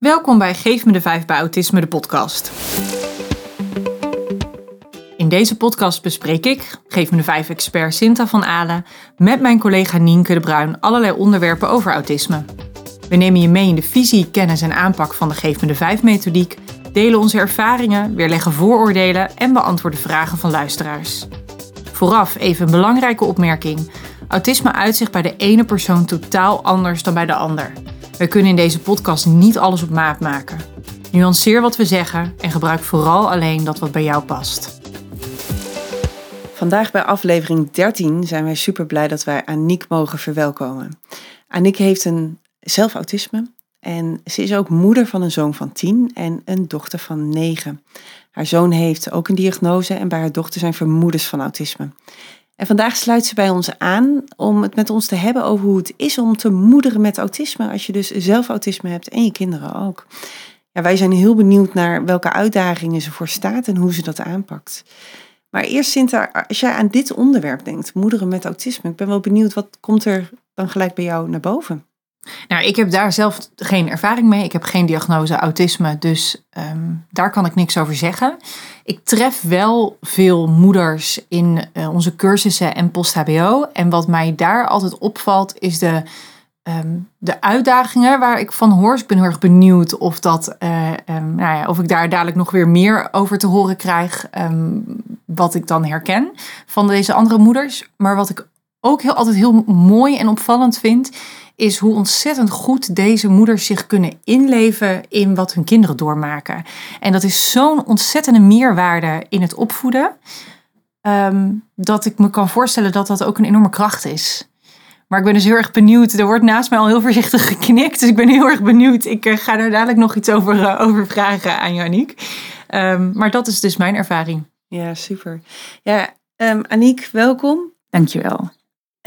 Welkom bij Geef me de 5 bij Autisme, de podcast. In deze podcast bespreek ik, Geef me de 5 expert Sinta van Alen, met mijn collega Nienke de Bruin allerlei onderwerpen over autisme. We nemen je mee in de visie, kennis en aanpak van de Geef me de 5 methodiek, delen onze ervaringen, weerleggen vooroordelen en beantwoorden vragen van luisteraars. Vooraf even een belangrijke opmerking. Autisme uitzicht bij de ene persoon totaal anders dan bij de ander. We kunnen in deze podcast niet alles op maat maken. Nuanceer wat we zeggen en gebruik vooral alleen dat wat bij jou past. Vandaag bij aflevering 13 zijn wij super blij dat wij Aniek mogen verwelkomen. Aniek heeft een zelf autisme en ze is ook moeder van een zoon van 10 en een dochter van 9. Haar zoon heeft ook een diagnose en bij haar dochter zijn vermoedens van autisme. En vandaag sluit ze bij ons aan om het met ons te hebben over hoe het is om te moederen met autisme. Als je dus zelf autisme hebt en je kinderen ook. Ja, wij zijn heel benieuwd naar welke uitdagingen ze voor staat en hoe ze dat aanpakt. Maar eerst Sinta, als jij aan dit onderwerp denkt, moederen met autisme, ik ben wel benieuwd, wat komt er dan gelijk bij jou naar boven? Nou, ik heb daar zelf geen ervaring mee. Ik heb geen diagnose autisme, dus ehm, daar kan ik niks over zeggen. Ik tref wel veel moeders in uh, onze cursussen en post-HBO. En wat mij daar altijd opvalt, is de, um, de uitdagingen waar ik van hoor. Dus ik ben heel erg benieuwd of, dat, uh, um, nou ja, of ik daar dadelijk nog weer meer over te horen krijg. wat ik dan herken van deze andere moeders. Maar wat ik ook heel, altijd heel mooi en opvallend vind is hoe ontzettend goed deze moeders zich kunnen inleven in wat hun kinderen doormaken. En dat is zo'n ontzettende meerwaarde in het opvoeden, ehm, dat ik me kan voorstellen dat dat ook een enorme kracht is. Maar ik ben dus heel erg benieuwd. Er wordt naast mij al heel voorzichtig geknikt. Dus ik ben heel erg benieuwd. Ik uh, ga daar dadelijk nog iets over, uh, over vragen aan Janiek. Um, maar dat is dus mijn ervaring. Ja, super. Ja, um, Aniek, welkom. Dankjewel.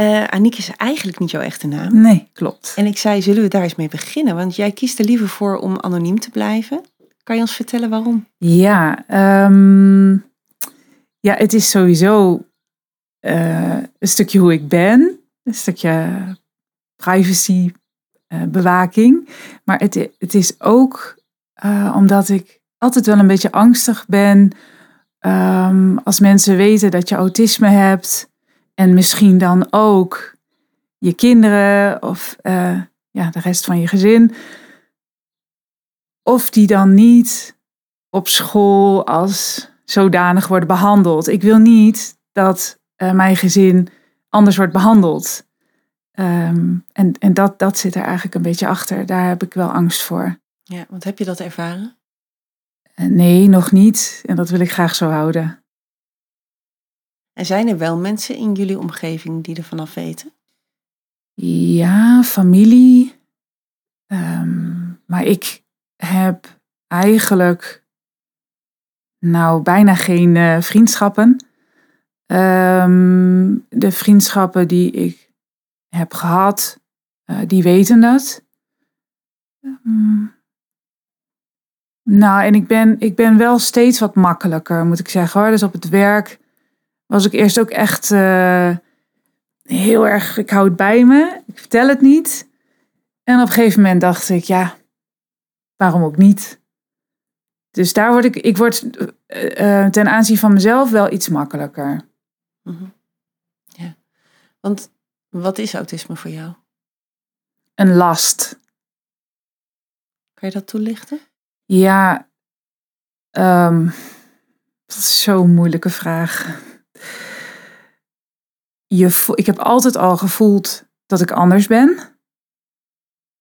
Uh, Aniek is eigenlijk niet jouw echte naam. Nee, klopt. En ik zei, zullen we daar eens mee beginnen? Want jij kiest er liever voor om anoniem te blijven. Kan je ons vertellen waarom? Ja, um, ja het is sowieso uh, een stukje hoe ik ben. Een stukje privacy uh, bewaking. Maar het, het is ook omdat ik altijd wel een beetje angstig ben. Um, als mensen weten dat je autisme hebt en misschien dan ook je kinderen of uh, ja, de rest van je gezin. Of die dan niet op school als zodanig worden behandeld. Ik wil niet dat uh, mijn gezin anders wordt behandeld. Um, en en dat, dat zit er eigenlijk een beetje achter. Daar heb ik wel angst voor. Ja, want heb je dat ervaren? Uh, nee, nog niet. En dat wil ik graag zo houden. En zijn er wel mensen in jullie omgeving die er vanaf weten? Ja, familie. Um, maar ik heb eigenlijk nou bijna geen uh, vriendschappen. Um, de vriendschappen die ik heb gehad, uh, die weten dat. Um, nou, en ik ben, ik ben wel steeds wat makkelijker, moet ik zeggen hoor. Dus op het werk was ik eerst ook echt uh, heel erg, ik hou het bij me, ik vertel het niet. En op een gegeven moment dacht ik, ja, waarom ook niet? Dus daar word ik, ik word uh, ten aanzien van mezelf wel iets makkelijker. Mm -hmm. Ja, want wat is autisme voor jou? Een last. Kan je dat toelichten? Ja, um, dat is zo'n moeilijke vraag je, ik heb altijd al gevoeld dat ik anders ben.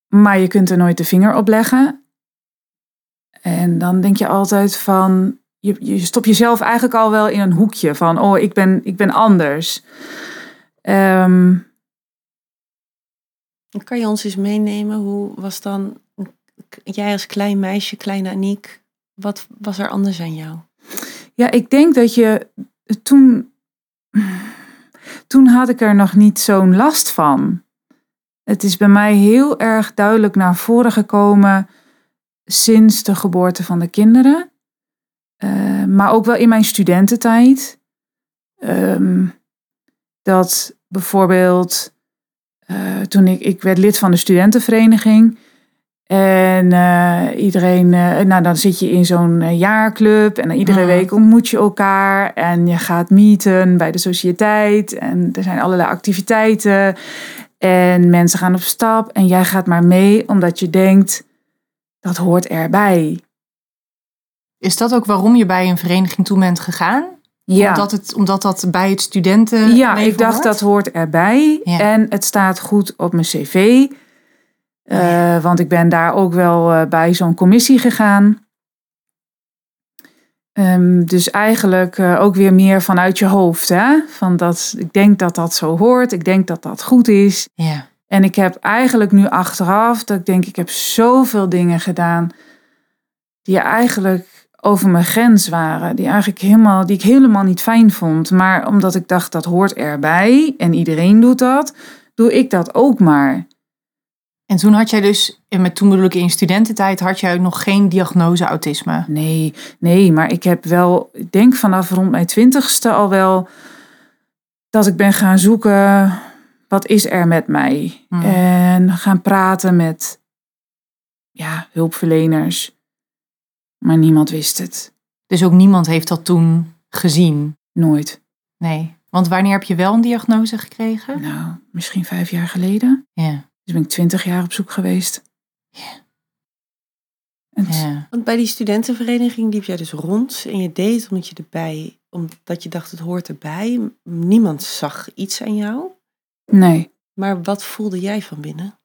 Maar je kunt er nooit de vinger op leggen. En dan denk je altijd van, je, je stopt jezelf eigenlijk al wel in een hoekje van, oh, ik ben, ik ben anders. Um, kan je ons eens meenemen, hoe was dan, jij als klein meisje, kleine Aniek, wat was er anders aan jou? Ja, ik denk dat je toen toen had ik er nog niet zo'n last van. Het is bij mij heel erg duidelijk naar voren gekomen sinds de geboorte van de kinderen. Uh, maar ook wel in mijn studententijd. Um, dat bijvoorbeeld uh, toen ik, ik werd lid van de studentenvereniging. En eh, iedereen, eh, nou dan zit je in zo'n eh, jaarclub en iedere Mhm. week ontmoet je elkaar en je gaat meeten bij de sociëteit en er zijn allerlei activiteiten en mensen gaan op stap en jij gaat maar mee omdat je denkt dat hoort erbij. Is dat ook waarom je bij een vereniging toe bent gegaan? Ja, Omdat, het, omdat dat bij het studenten. ja ik dacht dat hoort erbij Ja. en het staat goed op mijn cv. Eh, Want ik ben daar ook wel eh, bij zo'n commissie gegaan. Ehm, dus eigenlijk eh, ook weer meer vanuit je hoofd. Hè? Van dat, ik denk dat dat zo hoort. Ik denk dat dat goed is. Ja. En ik heb eigenlijk nu achteraf dat ik denk, ik heb zoveel dingen gedaan die eigenlijk over mijn grens waren. Die, eigenlijk helemaal, die ik helemaal niet fijn vond. Maar omdat ik dacht, dat hoort erbij en iedereen doet dat, doe ik dat ook maar. En toen had jij dus, en met toen bedoel ik in studententijd, had jij nog geen diagnose autisme. Nee, nee, maar ik heb wel, ik denk vanaf rond mijn twintigste al wel, dat ik ben gaan zoeken, wat is er met mij? Hmm. En gaan praten met, ja, hulpverleners. Maar niemand wist het. Dus ook niemand heeft dat toen gezien. Nooit. Nee. Want wanneer heb je wel een diagnose gekregen? Nou, misschien vijf jaar geleden. Ja. Dus ben ik twintig jaar op zoek geweest. Ja. Want bij die studentenvereniging liep jij dus rond en je deed omdat je erbij, omdat je dacht het hoort erbij. Niemand zag iets aan jou. Nee, Maar wat voelde jij van binnen?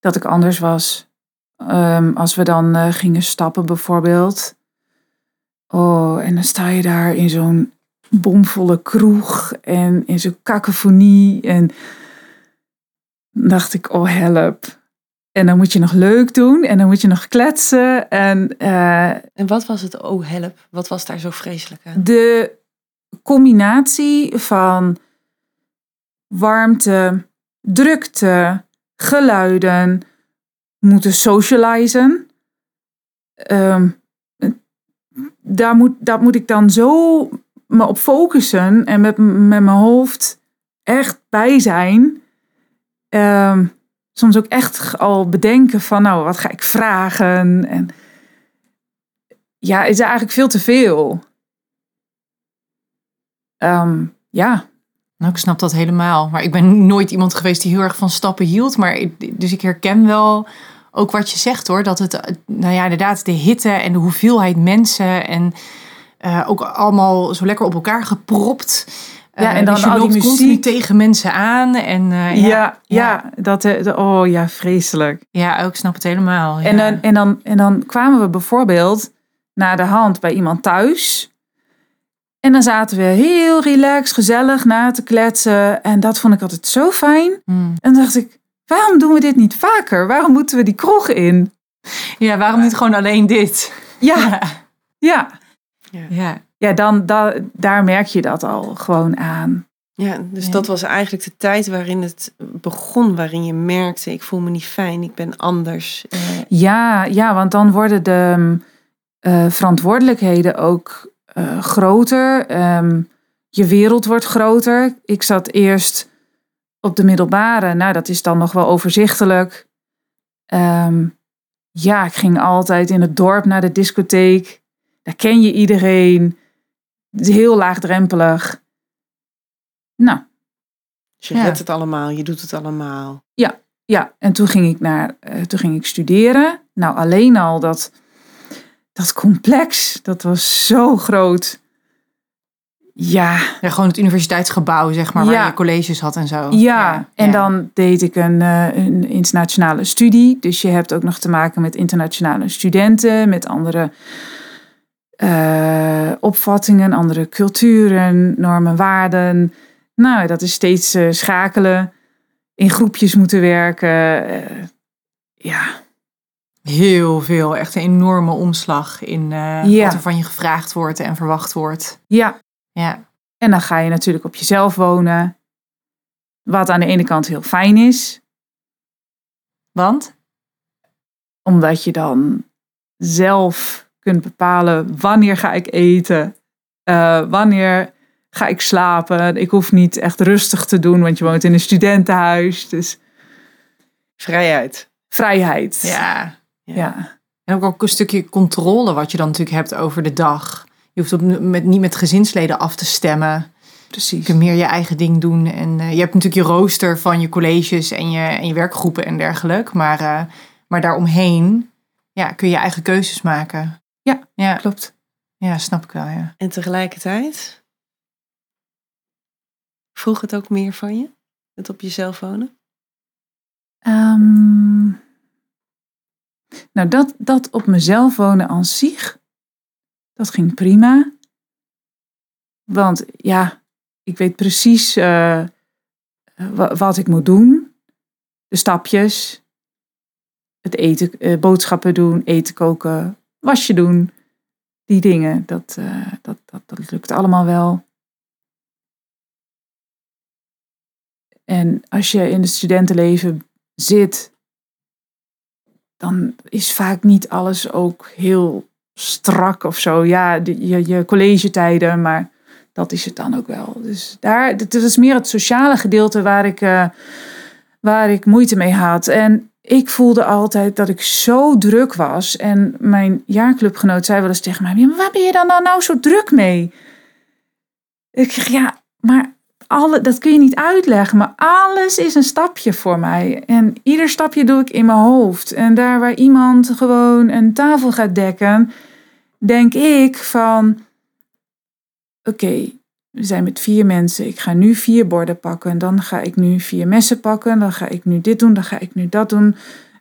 dat ik anders was. Ehm, als we dan eh, gingen stappen bijvoorbeeld. Oh, en dan sta je daar in zo'n bomvolle kroeg en in zo'n kakofonie. En dan dacht ik, oh help. En dan moet je nog leuk doen en dan moet je nog kletsen. En eh, En wat was het, oh help, wat was daar zo vreselijk aan? de combinatie van warmte, drukte, geluiden, moeten socializen. Ehm, daar moet, dat moet ik dan zo me op focussen en met, met mijn hoofd echt bij zijn. Ehm, soms ook echt al bedenken van, nou, wat ga ik vragen? En ja, is eigenlijk veel te veel. Ehm, ja, Nou, ik snap dat helemaal. Maar ik ben nooit iemand geweest die heel erg van stappen hield. Maar dus ik herken wel ook wat je zegt hoor. Dat het, eh, nou ja, inderdaad, de hitte en de hoeveelheid mensen. En eh, ook allemaal zo lekker op elkaar gepropt. Ja, Eh, en dan dus je al die continu muziek. tegen mensen aan. En eh, ja, ja, ja, dat, eh, de- oh ja, vreselijk. ja, ook snap het helemaal. En, dan, en, dan, en dan kwamen we bijvoorbeeld naar de hand bij iemand thuis. En dan zaten we heel relaxed, gezellig na te kletsen. En dat vond ik altijd zo fijn. Hmm. En dan dacht ik, waarom doen we dit niet vaker? Waarom moeten we die kroeg in? ja, waarom niet gewoon alleen dit? Ja, ja. ja. Ja, dan, da, daar merk je dat al gewoon aan. Ja, dus Ja. dat was eigenlijk de tijd waarin het begon, waarin je merkte, ik voel me niet fijn, ik ben anders. Eh, Ja, ja want dan worden de mm, eh, verantwoordelijkheden ook eh, groter. Ehm, je wereld wordt groter. Ik zat eerst op de middelbare. Nou, dat is dan nog wel overzichtelijk. Ehm, ja, ik ging altijd in het dorp naar de discotheek. Daar ken je iedereen. Het is heel laagdrempelig. Nou, dus je Ja. redt het allemaal, je doet het allemaal. Ja, en toen ging ik, naar, eh, toen ging ik studeren. Nou, alleen al dat, dat complex, dat was zo groot. Ja, Ja, gewoon het universiteitsgebouw, zeg maar, waar Ja. je colleges had en zo. ja. en ja. dan deed ik een, eh, een internationale studie. Dus je hebt ook nog te maken met internationale studenten, met andere eh, opvattingen, andere culturen, normen, waarden. Nou, dat is steeds eh, schakelen, in groepjes moeten werken. eh, ja, Heel veel, echt een enorme omslag in Ja. wat er van je gevraagd wordt en verwacht wordt. ja, Ja, En dan ga je natuurlijk op jezelf wonen. Wat aan de ene kant heel fijn is, want? omdat je dan zelf kunt bepalen wanneer ga ik eten, eh, wanneer ga ik slapen. Ik hoef niet echt rustig te doen, want je woont in een studentenhuis. Dus Vrijheid. vrijheid. Ja. ja. En ook, ook een stukje controle wat je dan natuurlijk hebt over de dag. Je hoeft op, met, niet met gezinsleden af te stemmen. precies. Je kunt meer je eigen ding doen. En eh, je hebt natuurlijk je rooster van je colleges en je, en je werkgroepen en dergelijke. Maar, eh, maar daaromheen ja, kun je eigen keuzes maken. Ja, ja, Klopt. ja snap ik wel. Ja. En tegelijkertijd vroeg het ook meer van je? Het op jezelf wonen? Ehm, nou, dat, dat op mezelf wonen aan zich, dat ging prima. Want ja, ik weet precies eh, wa- wat ik moet doen. De stapjes. Het eten, eh, boodschappen doen, eten koken, wasje doen. Die dingen, dat, eh, dat, dat, dat lukt allemaal wel. En als je in het studentenleven zit, dan is vaak niet alles ook heel strak of zo. Ja, de- je, je collegetijden, maar dat is het dan ook wel. Dus daar, dat is meer het sociale gedeelte waar ik, eh, waar ik moeite mee had. En ik voelde altijd dat ik zo druk was. En mijn jaarclubgenoot zei wel eens tegen mij: "Ja, maar waar ben je dan nou, nou zo druk mee? Ik zeg ja, maar alle, dat kun je niet uitleggen, maar alles is een stapje voor mij. En ieder stapje doe ik in mijn hoofd. En daar waar iemand gewoon een tafel gaat dekken, denk ik van: oké, we zijn met vier mensen. Ik ga nu vier borden pakken. Dan ga ik nu vier messen pakken. Dan ga ik nu dit doen. Dan ga ik nu dat doen.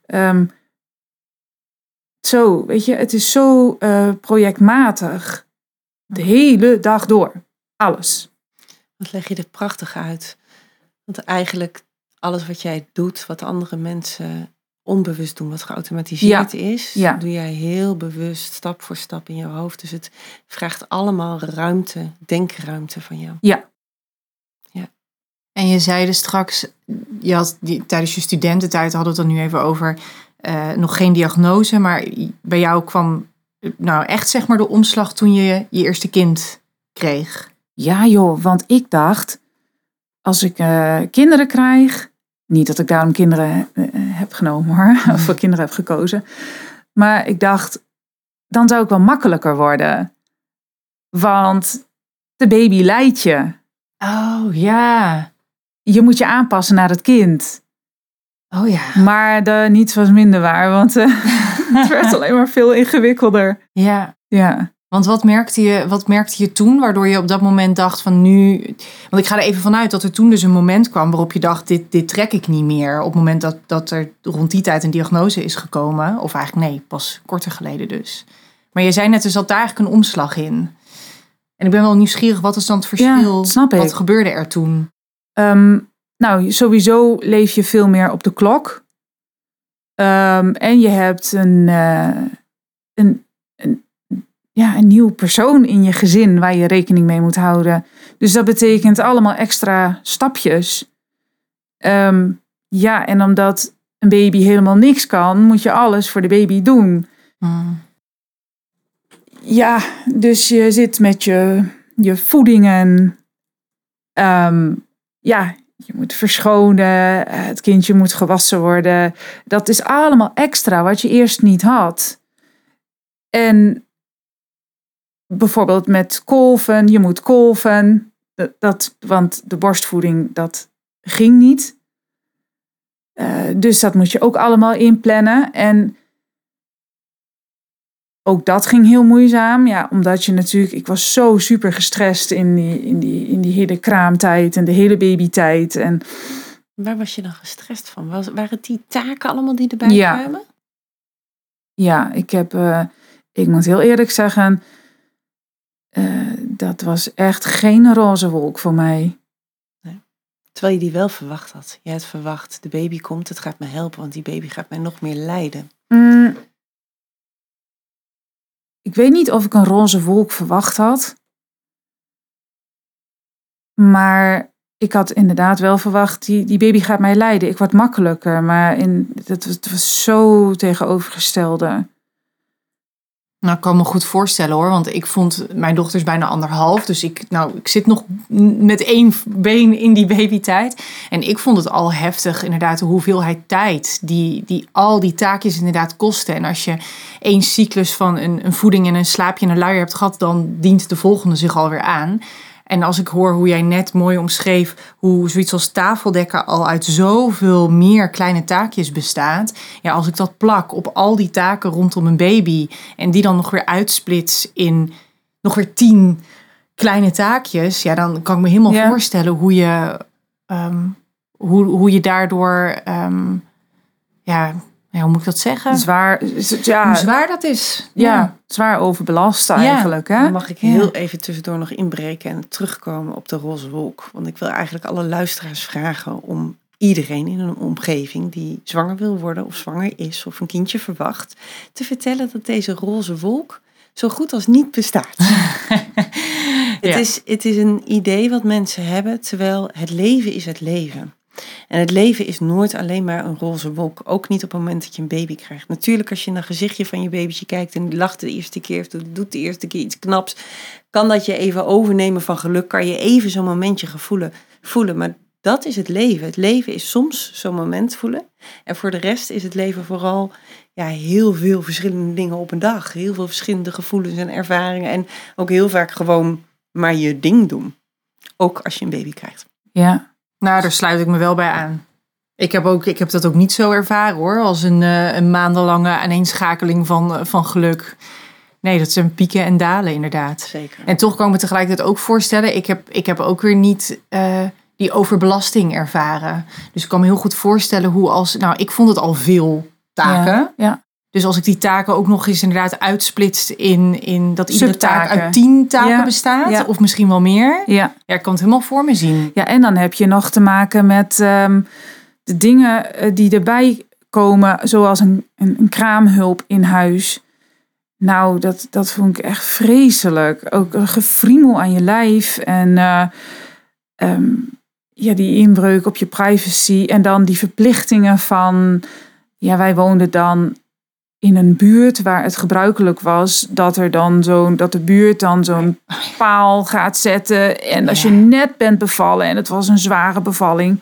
Ehm, zo, weet je, het is zo eh, projectmatig. De hele dag door. Alles. Wat leg je er prachtig uit. Want eigenlijk alles wat jij doet, wat andere mensen onbewust doen, wat geautomatiseerd is, ja. doe jij heel bewust stap voor stap in je hoofd. Dus het vraagt allemaal ruimte, denkruimte van jou. En je zei dus straks, je had die, tijdens je studententijd hadden we het er nu even over, eh, nog geen diagnose, maar bij jou kwam nou echt zeg maar de omslag toen je je eerste kind kreeg. Ja joh, want ik dacht, als ik eh, kinderen krijg, niet dat ik daarom kinderen eh, heb genomen hoor, of voor kinderen heb gekozen, maar ik dacht, dan zou ik wel makkelijker worden. Want de baby leidt je. Oh ja. Je moet je aanpassen naar het kind. Oh ja. Maar de niets was minder waar, want eh, het werd alleen maar veel ingewikkelder. Ja. Ja. Want wat merkte, je, wat merkte je toen waardoor je op dat moment dacht van nu... Want ik ga er even vanuit dat er toen dus een moment kwam waarop je dacht dit, dit trek ik niet meer. Op het moment dat, dat er rond die tijd een diagnose is gekomen. Of eigenlijk nee, pas korter geleden dus. Maar je zei net, er zat daar eigenlijk een omslag in. En ik ben wel nieuwsgierig, wat is dan het verschil? snap ik. Wat gebeurde er toen? Ehm, nou, sowieso leef je veel meer op de klok. Ehm, en je hebt een, eh, een, ja, een nieuw persoon in je gezin waar je rekening mee moet houden. Dus dat betekent allemaal extra stapjes. Ehm, ja, en omdat een baby helemaal niks kan, moet je alles voor de baby doen. Hmm. Ja, dus je zit met je, je voedingen. Ehm, ja, je moet verschonen. Het kindje moet gewassen worden. Dat is allemaal extra wat je eerst niet had. En bijvoorbeeld met kolven. Je moet kolven. Dat, want de borstvoeding, dat ging niet. Eh, dus dat moet je ook allemaal inplannen. En ook dat ging heel moeizaam. Ja, omdat je natuurlijk, ik was zo super gestrest in die, in die, in die hele kraamtijd en de hele babytijd. En Waar was je dan gestrest van? Was, waren het die taken allemaal die erbij Ja. kwamen? ja, ik heb, eh, ik moet heel eerlijk zeggen, eh, dat was echt geen roze wolk voor mij. Terwijl je die wel verwacht had. Je had verwacht, de baby komt, het gaat me helpen, want die baby gaat mij nog meer lijden. Mm. ik weet niet of ik een roze wolk verwacht had. Maar ik had inderdaad wel verwacht, die, die baby gaat mij leiden. Ik word makkelijker. Maar in, dat, het was zo tegenovergestelde. Nou, ik kan me goed voorstellen hoor, want ik vond mijn dochter is bijna anderhalf, dus ik, nou, ik zit nog met één been in die babytijd. En ik vond het al heftig, inderdaad, de hoeveelheid tijd die, die al die taakjes inderdaad kosten. En als je één cyclus van een, een voeding en een slaapje en een luier hebt gehad, dan dient de volgende zich alweer aan. En als ik hoor hoe jij net mooi omschreef hoe zoiets als tafeldekken al uit zoveel meer kleine taakjes bestaat. Ja, als ik dat plak op al die taken rondom een baby en die dan nog weer uitsplits in nog weer tien kleine taakjes, ja, dan kan ik me helemaal Ja. voorstellen hoe je, ehm, hoe, hoe je daardoor, ehm, ja, ja, hoe moet ik dat zeggen? Zwaar, ja, hoe zwaar dat is. ja, zwaar overbelast eigenlijk. Hè? Dan mag ik Ja. heel even tussendoor nog inbreken en terugkomen op de roze wolk. Want ik wil eigenlijk alle luisteraars vragen om iedereen in een omgeving die zwanger wil worden of zwanger is of een kindje verwacht, te vertellen dat deze roze wolk zo goed als niet bestaat. Het, Ja. is, het is een idee wat mensen hebben, terwijl het leven is het leven. En het leven is nooit alleen maar een roze wolk. Ook niet op het moment dat je een baby krijgt. Natuurlijk, als je naar het gezichtje van je babytje kijkt en die lacht de eerste keer of doet de eerste keer iets knaps, kan dat je even overnemen van geluk. Kan je even zo'n momentje gevoelen, voelen. Maar dat is het leven. Het leven is soms zo'n moment voelen. En voor de rest is het leven vooral ja, heel veel verschillende dingen op een dag. Heel veel verschillende gevoelens en ervaringen. En ook heel vaak gewoon maar je ding doen. Ook als je een baby krijgt. Ja. Nou, daar sluit ik me wel bij aan. Ik heb, ook, ik heb dat ook niet zo ervaren hoor, als een, eh, een maandenlange aaneenschakeling van, eh, van geluk. Nee, dat zijn pieken en dalen inderdaad. Zeker. En toch kan ik me tegelijkertijd ook voorstellen, ik heb, ik heb ook weer niet eh, die overbelasting ervaren. Dus ik kan me heel goed voorstellen hoe als, nou ik vond het al veel taken. Ja, ja. Dus als ik die taken ook nog eens inderdaad uitsplitst in, in dat iedere taak uit tien taken Ja, bestaat, ja. of misschien wel meer. ja. Ja, ik kan het helemaal voor me zien. Ja, en dan heb je nog te maken met ehm, de dingen eh, die erbij komen, zoals een, een, een kraamhulp in huis. Nou, dat, dat vond ik echt vreselijk. Ook een gefriemel aan je lijf en eh, ehm, ja, die inbreuk op je privacy. En dan die verplichtingen van, ja, wij woonden dan in een buurt waar het gebruikelijk was dat er dan zo'n dat de buurt dan zo'n paal gaat zetten. En als je net bent bevallen en het was een zware bevalling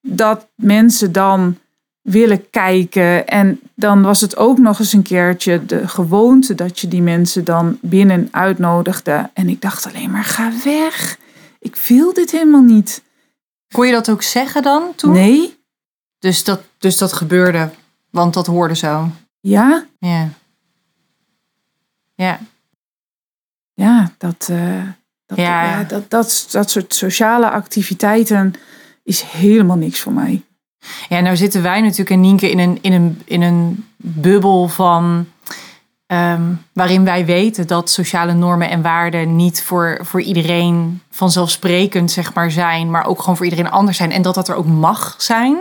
dat mensen dan willen kijken. En dan was het ook nog eens een keertje de gewoonte dat je die mensen dan binnen uitnodigde. En ik dacht alleen maar ga weg. Ik wil dit helemaal niet. Kon je dat ook zeggen dan toen? nee. Dus dat, dus dat gebeurde, want dat hoorde zo. Ja Ja. Ja. ja dat eh, dat, Ja. ja, dat, dat, dat soort sociale activiteiten is helemaal niks voor mij. Ja, nou zitten wij natuurlijk en Nienke in een, in een, in een bubbel van. Ehm, waarin wij weten dat sociale normen en waarden niet voor, voor iedereen vanzelfsprekend zeg maar, zijn, maar ook gewoon voor iedereen anders zijn. En dat dat er ook mag zijn.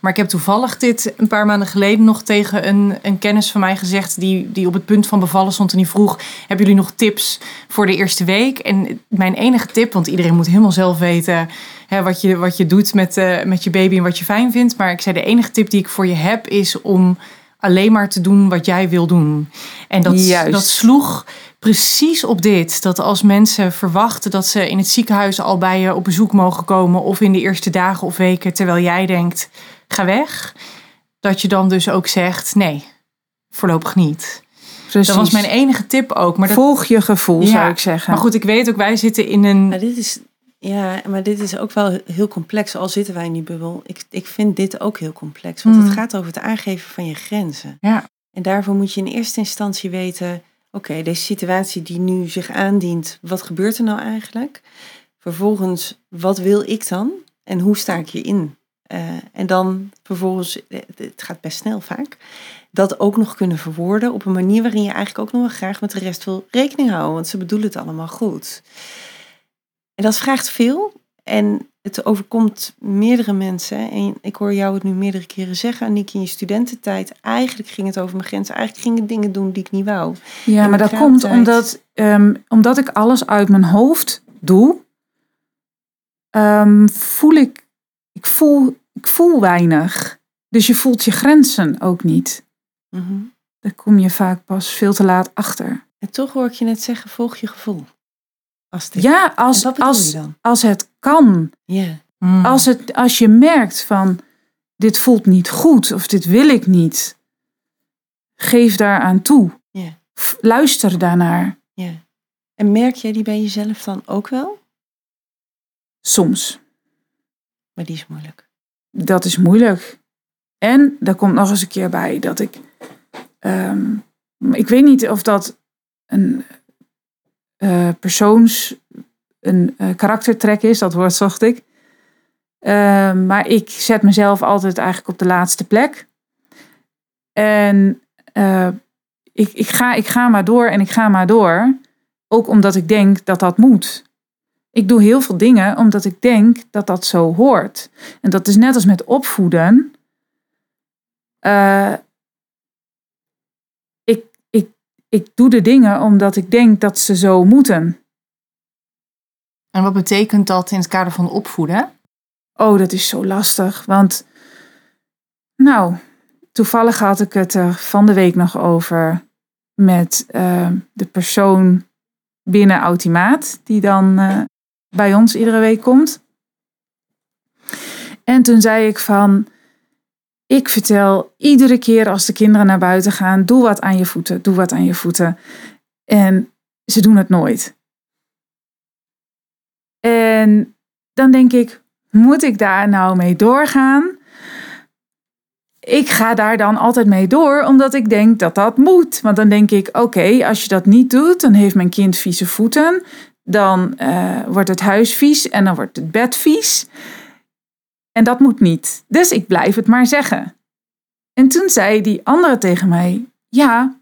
Maar ik heb toevallig dit een paar maanden geleden nog tegen een, een kennis van mij gezegd, die, die op het punt van bevallen stond en die vroeg: Hebben jullie nog tips voor de eerste week? En mijn enige tip, want iedereen moet helemaal zelf weten hè, wat, je, wat je doet met, eh, met je baby en wat je fijn vindt. Maar ik zei: De enige tip die ik voor je heb is om alleen maar te doen wat jij wil doen. En dat, Juist. dat sloeg precies op dit. Dat als mensen verwachten dat ze in het ziekenhuis al bij je op bezoek mogen komen, of in de eerste dagen of weken, terwijl jij denkt: ga weg. Dat je dan dus ook zegt: nee, voorlopig niet. Precies. Dat was mijn enige tip ook. Maar, dat, Volg je gevoel, Ja, zou ik zeggen. maar goed, ik weet ook, wij zitten in een. Maar dit is, ja, maar dit is ook wel heel complex. Al zitten wij in die bubbel. Ik, ik vind dit ook heel complex. Want Mm. het gaat over het aangeven van je grenzen. Ja. En daarvoor moet je in eerste instantie weten... Oké, deze situatie die nu zich aandient, wat gebeurt er nou eigenlijk? Vervolgens, wat wil ik dan? En hoe sta ik hierin? Eh en dan vervolgens, eh, het gaat best snel vaak, dat ook nog kunnen verwoorden op een manier waarin je eigenlijk ook nog wel graag met de rest wil rekening houden. Want ze bedoelen het allemaal goed. En dat vraagt veel. En het overkomt meerdere mensen. En ik hoor jou het nu meerdere keren zeggen, Aniek, in je studententijd. Eigenlijk ging het over mijn grenzen. Eigenlijk ging ik dingen doen die ik niet wou. Ja, maar dat komt omdat, ehm, omdat ik alles uit mijn hoofd doe, ehm, voel ik, ik voel, ik voel weinig. Dus je voelt je grenzen ook niet. Mhm. daar kom je vaak pas veel te laat achter. En toch hoor ik je net zeggen, volg je gevoel. Als dit. Ja, als, als, als het kan. Ja. Mm. Als, het, als je merkt van dit voelt niet goed of dit wil ik niet. Geef daaraan toe. Ja. F- Luister daarnaar. ja. En merk jij die bij jezelf dan ook wel? Soms. Maar die is moeilijk. Dat is moeilijk. En daar komt nog eens een keer bij dat ik. ehm, ik weet niet of dat een eh, persoons. een eh, karaktertrek is, dat woord zocht ik. Ehm, maar ik zet mezelf altijd eigenlijk op de laatste plek. En eh, ik, ik, ga, ik ga maar door en ik ga maar door. Ook omdat ik denk dat dat moet. Ik doe heel veel dingen omdat ik denk dat dat zo hoort. En dat is net als met opvoeden. Eh, ik, doe de dingen omdat ik denk dat ze zo moeten. En wat betekent dat in het kader van opvoeden? Oh, dat is zo lastig. Want, nou, toevallig had ik het er van de week nog over met eh, de persoon binnen Automaat, die dan eh, bij ons iedere week komt. En toen zei ik van, ik vertel iedere keer als de kinderen naar buiten gaan, doe wat aan je voeten, doe wat aan je voeten. En ze doen het nooit. En dan denk ik, moet ik daar nou mee doorgaan? Ik ga daar dan altijd mee door, omdat ik denk dat dat moet. Want dan denk ik, oké, als je dat niet doet, dan heeft mijn kind vieze voeten. Dan eh, wordt het huis vies en dan wordt het bed vies. En dat moet niet. Dus ik blijf het maar zeggen. En toen zei die andere tegen mij, ja,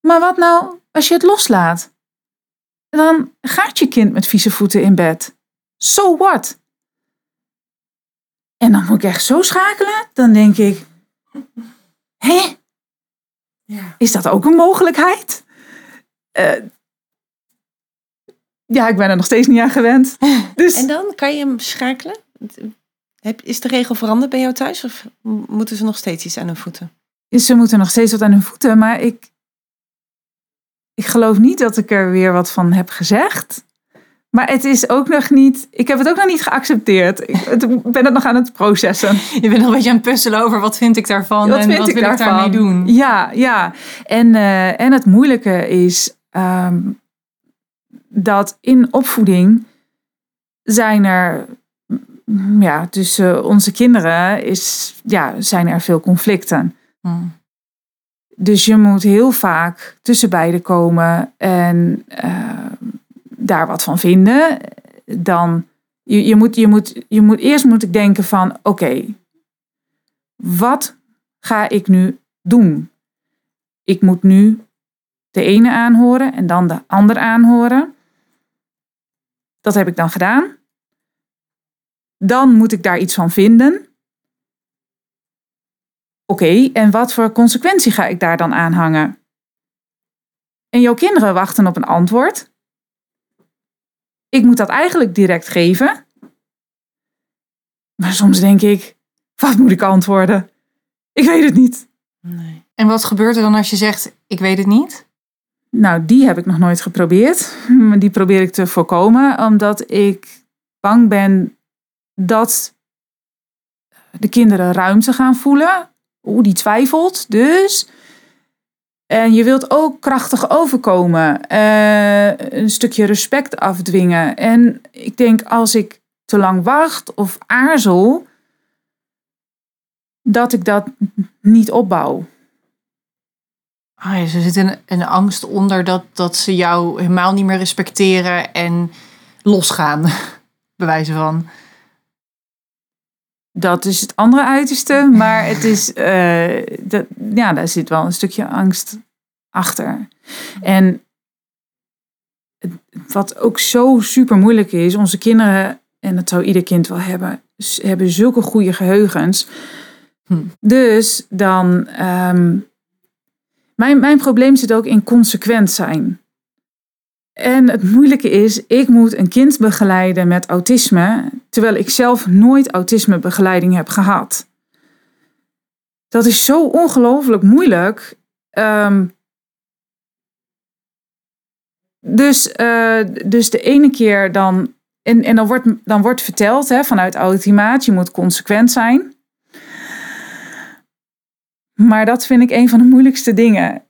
maar wat nou als je het loslaat? Dan gaat je kind met vieze voeten in bed. So what? En dan moet ik echt zo schakelen. Dan denk ik, hé, Ja. is dat ook een mogelijkheid? Eh, ja, ik ben er nog steeds niet aan gewend. Dus En dan kan je hem schakelen? Heb- Is de regel veranderd bij jou thuis? Of moeten ze nog steeds iets aan hun voeten? ze moeten nog steeds wat aan hun voeten. Maar ik, ik geloof niet dat ik er weer wat van heb gezegd. Maar het is ook nog niet, ik heb het ook nog niet geaccepteerd. Ik ben het nog aan het processen. Je bent nog een beetje aan het puzzelen over wat vind ik daarvan Wat en vind wat ik wil ik daarvan? daarmee doen. Ja, ja. En, eh, en het moeilijke is ehm, dat in opvoeding zijn er, ja, tussen onze kinderen is, ja, zijn er veel conflicten. Mm. Dus je moet heel vaak tussen beiden komen en eh, daar wat van vinden. Dan, je, je, moet, je, moet, je moet eerst moet ik denken van, oké, wat ga ik nu doen? Ik moet nu de ene aanhoren en dan de ander aanhoren. Dat heb ik dan gedaan. Dan moet ik daar iets van vinden. Oké, en wat voor consequentie ga ik daar dan aan hangen? En jouw kinderen wachten op een antwoord. Ik moet dat eigenlijk direct geven. Maar soms denk ik, wat moet ik antwoorden? Ik weet het niet. Nee. En wat gebeurt er dan als je zegt, ik weet het niet? Nou, die heb ik nog nooit geprobeerd. Maar Die probeer ik te voorkomen, omdat ik bang ben dat de kinderen ruimte gaan voelen. Oeh, die twijfelt. Dus. En je wilt ook krachtig overkomen. eh, een stukje respect afdwingen. En ik denk, als ik te lang wacht of aarzel, dat ik dat niet opbouw. Ah, ze zit een, een angst onder dat, dat ze jou helemaal niet meer respecteren en losgaan, bij wijze van. Dat is het andere uiterste, maar het is, eh, dat, ja, daar zit wel een stukje angst achter. En wat ook zo super moeilijk is, onze kinderen, en dat zou ieder kind wel hebben, hebben zulke goede geheugens. Hm. Dus dan, ehm, mijn, mijn probleem zit ook in consequent zijn. En het moeilijke is, ik moet een kind begeleiden met autisme, terwijl ik zelf nooit autismebegeleiding heb gehad. dat is zo ongelooflijk moeilijk. Ehm, dus, eh, dus de ene keer dan. En, en dan, wordt, dan wordt verteld hè, vanuit automaat, je moet consequent zijn. Maar dat vind ik een van de moeilijkste dingen.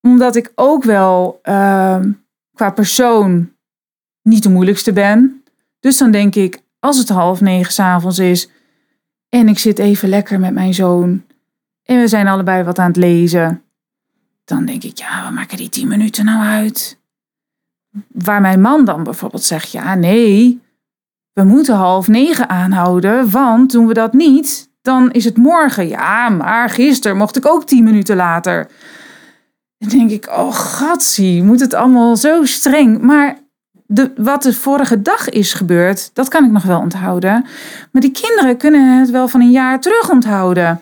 Omdat ik ook wel ehm, qua persoon niet de moeilijkste ben. Dus dan denk ik, als het half negen s'avonds is en ik zit even lekker met mijn zoon en we zijn allebei wat aan het lezen, dan denk ik, ja, we maken die tien minuten nou uit? Waar mijn man dan bijvoorbeeld zegt, ja, nee, we moeten half negen aanhouden, want doen we dat niet, dan is het morgen. Ja, maar gisteren mocht ik ook tien minuten later. Dan denk ik, oh gatsie, moet het allemaal zo streng? Maar de, wat de vorige dag is gebeurd, dat kan ik nog wel onthouden. Maar die kinderen kunnen het wel van een jaar terug onthouden.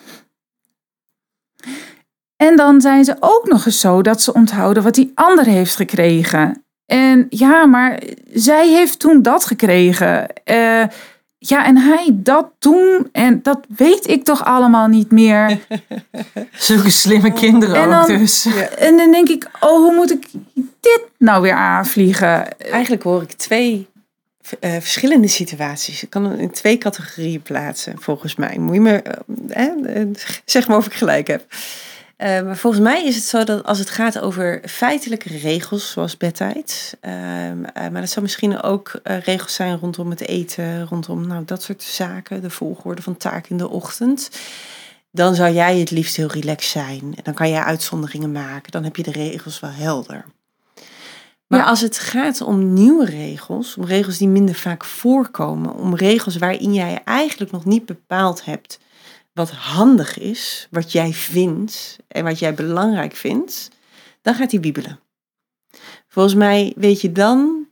En dan zijn ze ook nog eens zo dat ze onthouden wat die ander heeft gekregen. En ja, maar zij heeft toen dat gekregen. Uh, ja, en hij dat toen. En dat weet ik toch allemaal niet meer. Zulke slimme kinderen En dan- ook dus. En dan denk ik, oh, hoe moet ik dit nou weer aanvliegen? Eigenlijk hoor ik twee eh, verschillende situaties. Ik kan het in twee categorieën plaatsen, volgens mij. Moet je me, eh, eh, zeg maar of ik gelijk heb. Eh, maar volgens mij is het zo dat als het gaat over feitelijke regels, zoals bedtijd, ehm, eh, maar dat zou misschien ook eh, regels zijn rondom het eten, rondom nou, dat soort zaken, de volgorde van taak in de ochtend. Dan zou jij het liefst heel relaxed zijn. En dan kan jij uitzonderingen maken. Dan heb je de regels wel helder. Maar Ja. als het gaat om nieuwe regels, om regels die minder vaak voorkomen, om regels waarin jij eigenlijk nog niet bepaald hebt wat handig is, wat jij vindt en wat jij belangrijk vindt, dan gaat hij wiebelen. Volgens mij weet je dan,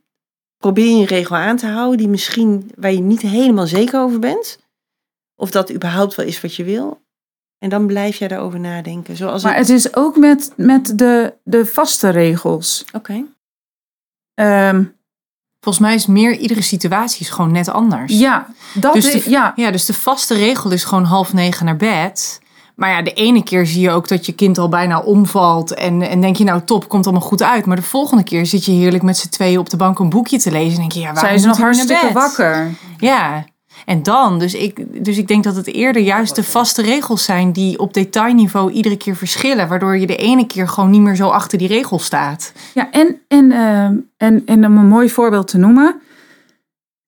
probeer je een regel aan te houden die misschien waar je niet helemaal zeker over bent, of dat überhaupt wel is wat je wil. En dan blijf jij daarover nadenken. Zoals Maar het... het is ook met, met de, de vaste regels. Oké. Ehm, Volgens mij is meer iedere situatie is gewoon net anders. ja, dat Dus is, de- ja, Ja, dus de vaste regel is gewoon half negen naar bed. Maar ja, de ene keer zie je ook dat je kind al bijna omvalt. En, en denk je, nou top, komt allemaal goed uit. Maar de volgende keer zit je heerlijk met z'n tweeën op de bank een boekje te lezen. En denk je, ja, waarom zijn ze nog hartstikke wakker. Ja, en dan, dus ik, dus ik denk dat het eerder juist de vaste regels zijn die op detailniveau iedere keer verschillen. Waardoor je de ene keer gewoon niet meer zo achter die regel staat. Ja, en, en, ehm, en, en om een mooi voorbeeld te noemen.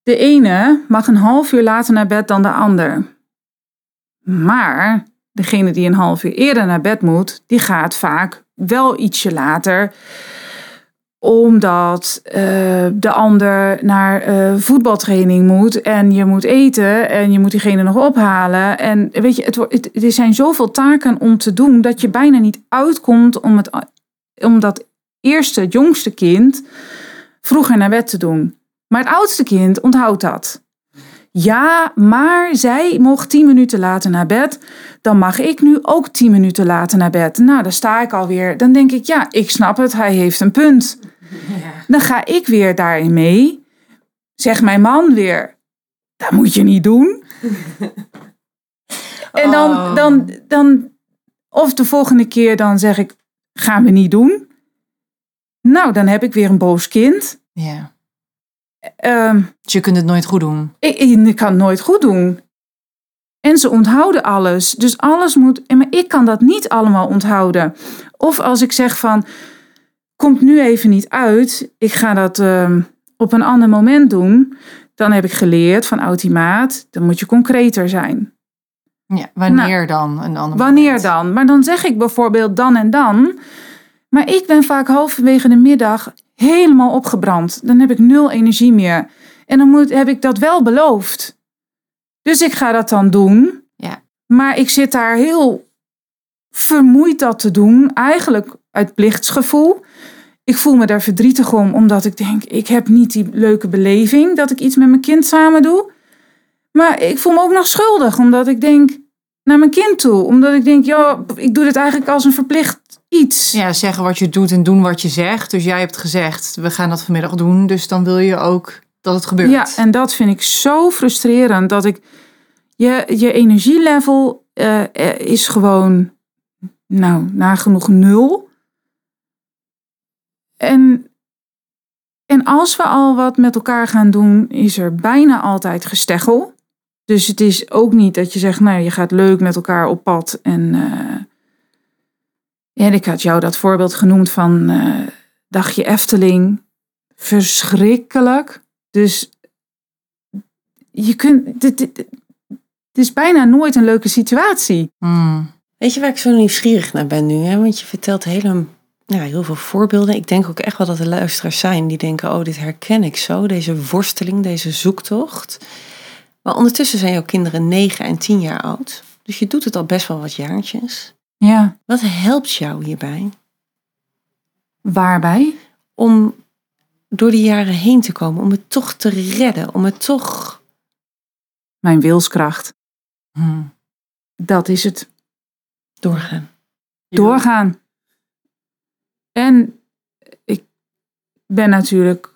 De ene mag een half uur later naar bed dan de ander. Maar degene die een half uur eerder naar bed moet, die gaat vaak wel ietsje later omdat eh, de ander naar eh, voetbaltraining moet en je moet eten en je moet diegene nog ophalen. En weet je, het, er zijn zoveel taken om te doen dat je bijna niet uitkomt om, het, om dat eerste, het jongste kind vroeger naar bed te doen. Maar het oudste kind onthoudt dat. Ja, maar zij mocht tien minuten later naar bed. Dan mag ik nu ook tien minuten later naar bed. Nou, dan sta ik alweer. Dan denk ik, ja, ik snap het. Hij heeft een punt. Dan ga ik weer daarin mee. Zegt mijn man weer, dat moet je niet doen. En dan, Oh. dan, dan, of de volgende keer dan zeg ik, gaan we niet doen. Nou, dan heb ik weer een boos kind. Ja. Ehm, Dus je kunt het nooit goed doen. ik, ik kan het nooit goed doen. En ze onthouden alles. Dus alles moet. en Maar ik kan dat niet allemaal onthouden. Of als ik zeg van. Komt nu even niet uit. Ik ga dat ehm, op een ander moment doen. Dan heb ik geleerd van automaat. Dan moet je concreter zijn. Ja, wanneer dan? Een ander Wanneer moment? dan? Maar dan zeg ik bijvoorbeeld dan en dan. Maar ik ben vaak halverwege de middag helemaal opgebrand. Dan heb ik nul energie meer. En dan moet, heb ik dat wel beloofd. Dus ik ga dat dan doen. Ja. Maar ik zit daar heel vermoeid dat te doen. Eigenlijk uit plichtsgevoel. Ik voel me daar verdrietig om, omdat ik denk, ik heb niet die leuke beleving dat ik iets met mijn kind samen doe. Maar ik voel me ook nog schuldig, omdat ik denk naar mijn kind toe. Omdat ik denk, ja, ik doe dit eigenlijk als een verplicht iets. Ja, zeggen wat je doet en doen wat je zegt. Dus jij hebt gezegd, we gaan dat vanmiddag doen. Dus dan wil je ook dat het gebeurt. Ja, en dat vind ik zo frustrerend dat ik je, je energielevel eh, is gewoon, nou, nagenoeg nul. En, en als we al wat met elkaar gaan doen, is er bijna altijd gesteggel. Dus het is ook niet dat je zegt, nou, je gaat leuk met elkaar op pad. En, eh, en ik had jou dat voorbeeld genoemd van eh, dagje Efteling. Verschrikkelijk. Dus je kunt, dit, dit- dit- het is bijna nooit een leuke situatie. Hmm. Weet je waar ik zo nieuwsgierig naar ben nu? Hè? Want je vertelt hele, ja, heel veel voorbeelden. Ik denk ook echt wel dat er luisteraars zijn die denken... oh, dit herken ik zo, deze worsteling, deze zoektocht. Maar ondertussen zijn jouw kinderen 9 en 10 jaar oud. Dus je doet het al best wel wat jaartjes. Ja. Wat helpt jou hierbij Waarbij? om door die jaren heen te komen? Om het toch te redden? Om het toch... Mijn wilskracht. Hmm. Dat is het. doorgaan? Doorgaan. En ik ben natuurlijk.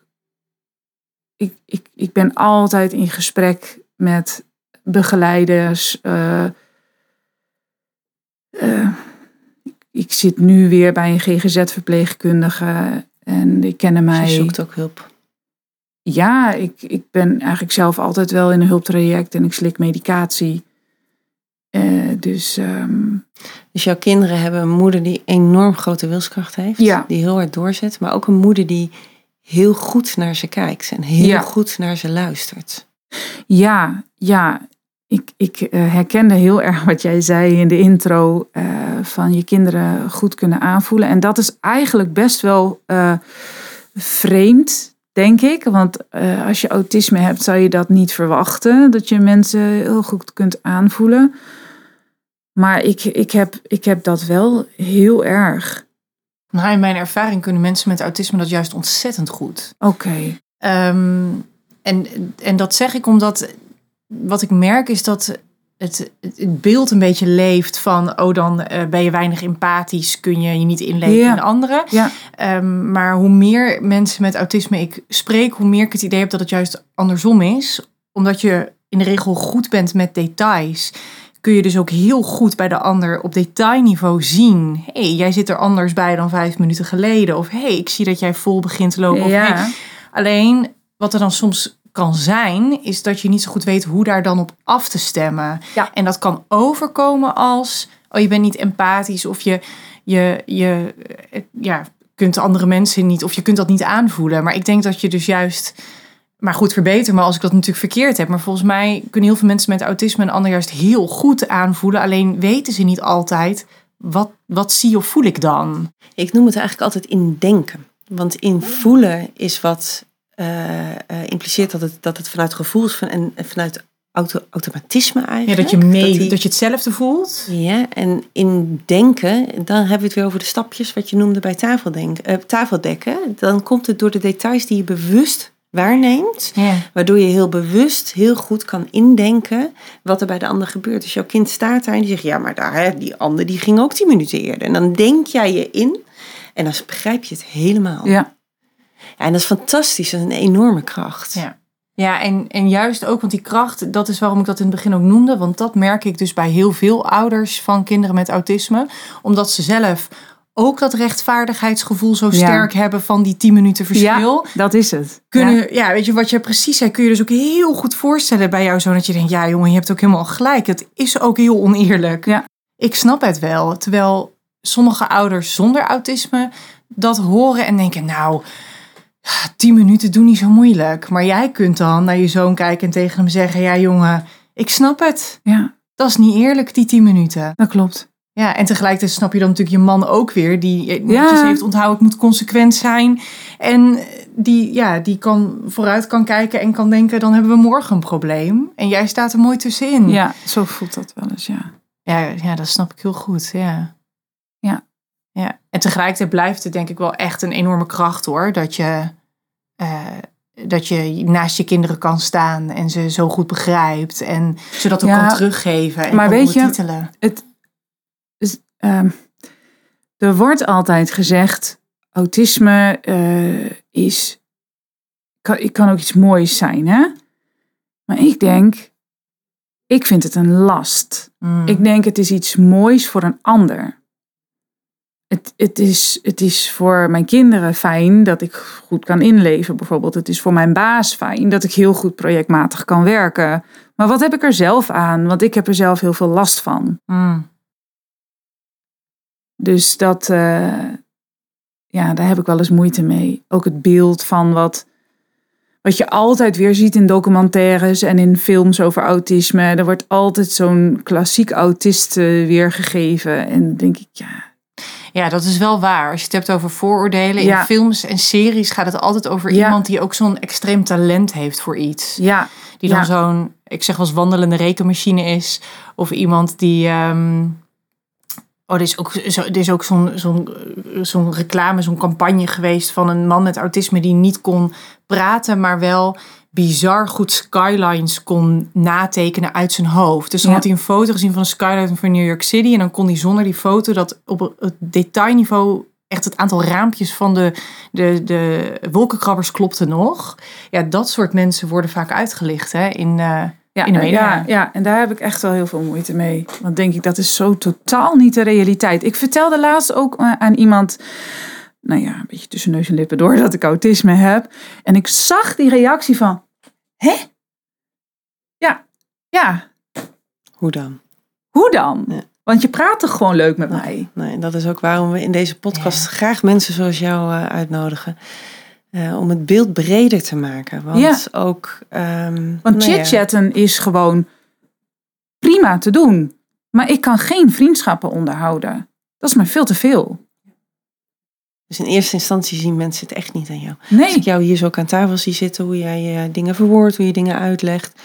Ik, ik, ik ben altijd in gesprek met begeleiders. eh, eh, ik- ik zit nu weer bij een GGZ-verpleegkundige. En die kennen Dus mij. je zoekt ook hulp. Ja, ik, ik ben eigenlijk zelf altijd wel in een hulptraject en ik slik medicatie. Eh, dus ehm, Dus jouw kinderen hebben een moeder die enorm grote wilskracht heeft. Ja. Die heel hard doorzet. Maar ook een moeder die heel goed naar ze kijkt. En heel Ja. goed naar ze luistert. ja, ja, ik, ik eh, herkende heel erg wat jij zei in de intro. eh, van je kinderen goed kunnen aanvoelen. En dat is eigenlijk best wel eh, vreemd, denk ik. Want als je autisme hebt, zou je dat niet verwachten. Dat je mensen heel goed kunt aanvoelen. Maar ik, ik, heb, ik heb dat wel heel erg. Nou, in mijn ervaring kunnen mensen met autisme dat juist ontzettend goed. Oké. Ehm, en, en dat zeg ik omdat wat ik merk is dat het, het, beeld een beetje leeft van, oh dan eh, ben je weinig empathisch, kun je je niet inleven Ja. in anderen. Ja. Ehm, maar hoe meer mensen met autisme ik spreek, hoe meer ik het idee heb dat het juist andersom is. Omdat je in de regel goed bent met details, kun je dus ook heel goed bij de ander op detailniveau zien. Hé, hey, jij zit er anders bij dan vijf minuten geleden. Of hé, hey, ik zie dat jij vol begint te lopen. Of, hey, Ja. Alleen wat er dan soms kan zijn, is dat je niet zo goed weet hoe daar dan op af te stemmen. Ja. En dat kan overkomen als, oh je bent niet empathisch of je, je, je eh, ja, kunt andere mensen niet, of je kunt dat niet aanvoelen. Maar ik denk dat je dus juist, maar goed verbeter me als ik dat natuurlijk verkeerd heb. Maar volgens mij kunnen heel veel mensen met autisme een ander juist heel goed aanvoelen. Alleen weten ze niet altijd, wat, wat zie of voel ik dan? Ik noem het eigenlijk altijd in denken. Want in voelen is wat impliceert dat het, dat het vanuit gevoel is van, en en vanuit auto, automatisme Ja, eigenlijk. dat je mee, die- dat je hetzelfde voelt. Ja, en in denken, dan hebben we het weer over de stapjes wat je noemde bij tafeldenken, eh, tafeldekken. Dan komt het door de details die je bewust waarneemt, Ja. waardoor je heel bewust, heel goed kan indenken wat er bij de ander gebeurt. Dus jouw kind staat daar en die zegt, ja, maar daar, hè, die ander die ging ook tien minuten eerder. En dan denk jij je in en dan begrijp je het helemaal. Ja. Ja, en dat is fantastisch, dat is een enorme kracht. Ja. Ja, en, en juist ook, want die kracht, dat is waarom ik dat in het begin ook noemde. Want dat merk ik dus bij heel veel ouders van kinderen met autisme. Omdat ze zelf ook dat rechtvaardigheidsgevoel zo Ja. sterk hebben van die 10 minuten verschil. Ja, dat is het. Kunnen, ja. weet je wat je precies zei, kun je dus ook heel goed voorstellen bij jou zo. Dat je denkt, ja jongen, je hebt ook helemaal gelijk. Het is ook heel oneerlijk. Ja. Ik snap het wel. Terwijl sommige ouders zonder autisme dat horen en denken, nou, tien minuten doen niet zo moeilijk. Maar jij kunt dan naar je zoon kijken en tegen hem zeggen, ja jongen, ik snap het. Ja, Dat is niet eerlijk, die tien minuten. dat klopt. Ja, en tegelijkertijd snap je dan natuurlijk je man ook weer, die eh, Ja. netjes heeft onthouden, ik moet consequent zijn. En die, ja, die kan vooruit kan kijken en kan denken, dan hebben we morgen een probleem. En jij staat er mooi tussenin. Ja, zo voelt dat wel eens, ja. Ja, ja, dat snap ik heel goed. Ja. Ja. Ja. En tegelijkertijd blijft het denk ik wel echt een enorme kracht hoor. Dat je, eh, dat je naast je kinderen kan staan en ze zo goed begrijpt. En ze dat ook Ja, kan teruggeven en maar kan weet je-. Dus, ehm, er wordt altijd gezegd, autisme eh, is, kan, het kan ook iets moois zijn, hè? Maar ik denk, Ik vind het een last. Mm. Ik denk het is iets moois voor een ander. Het, het, is, het is voor mijn kinderen fijn dat ik goed kan inleven, bijvoorbeeld. Het is voor mijn baas fijn dat ik heel goed projectmatig kan werken. Maar wat heb ik er zelf aan? Want ik heb er zelf heel veel last van. Mm. Dus dat, eh, ja, daar heb ik wel eens moeite mee. Ook het beeld van wat, wat je altijd weer ziet in documentaires en in films over autisme. Er wordt altijd zo'n klassiek autist eh, weergegeven. En denk ik, ja, Ja, dat is wel waar. Als je het hebt over vooroordelen. Ja. In films en series gaat het altijd over Ja. iemand die ook zo'n extreem talent heeft voor iets. ja, Die dan Ja. zo'n, ik zeg wel eens wandelende rekenmachine is. Of iemand die... ehm, Oh, er is ook, zo, er is ook zo'n zo'n zo'n reclame, zo'n campagne geweest van een man met autisme die niet kon praten, maar wel bizar goed skylines kon natekenen uit zijn hoofd. Dus dan Ja. had hij een foto gezien van een skyline van New York City en dan kon hij zonder die foto dat op het detailniveau echt het aantal raampjes van de, de, de wolkenkrabbers klopte nog. Ja, dat soort mensen worden vaak uitgelicht hè, in, eh, ja, in de media. ja, ja, en daar heb ik echt wel heel veel moeite mee. Want denk ik, dat is zo totaal niet de realiteit. Ik vertelde laatst ook eh, aan iemand, nou ja, een beetje tussen neus en lippen door, dat ik autisme heb. En ik zag die reactie van, hè? Ja, ja, Hoe dan? hoe dan? Ja. Want je praat toch gewoon leuk met mij? Nee, dat is ook waarom we in deze podcast graag mensen zoals jou eh, uitnodigen. Eh, om het beeld breder te maken. Want Ja. ook. ehm, Want nou chit-chatten is gewoon prima te doen. Maar ik kan geen vriendschappen onderhouden. Dat is mij veel te veel. Dus in eerste instantie zien mensen het echt niet aan jou. Als Nee. ik jou hier zo aan tafel zie zitten, hoe jij eh, dingen verwoordt, hoe je dingen uitlegt.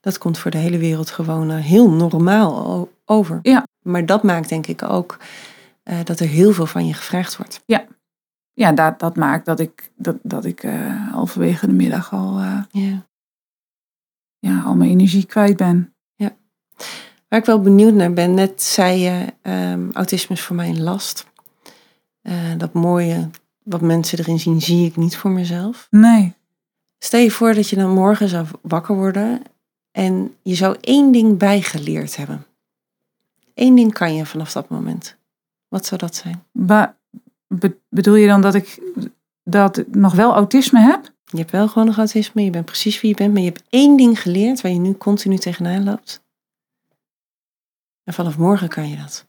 Dat komt voor de hele wereld gewoon eh, heel normaal over. Ja. Maar dat maakt denk ik ook eh, dat er heel veel van je gevraagd wordt. Ja, dat, dat maakt dat ik, dat, dat ik eh, halverwege de middag al, Ja. ja, al mijn energie kwijt ben. Waar ik wel benieuwd naar ben, net zei je, ehm, autisme is voor mij een last. Eh, dat mooie wat mensen erin zien, zie ik niet voor mezelf. Nee. Stel je voor dat je dan morgen zou wakker worden en je zou één ding bijgeleerd hebben. Eén ding kan je vanaf dat moment. Wat zou dat zijn? Ba- be- bedoel je dan dat ik, dat ik nog wel autisme heb? Je hebt wel gewoon nog autisme, je bent precies wie je bent, maar je hebt één ding geleerd waar je nu continu tegenaan loopt. En vanaf morgen kan je dat.